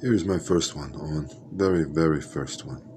Here is my first one on very, very first one.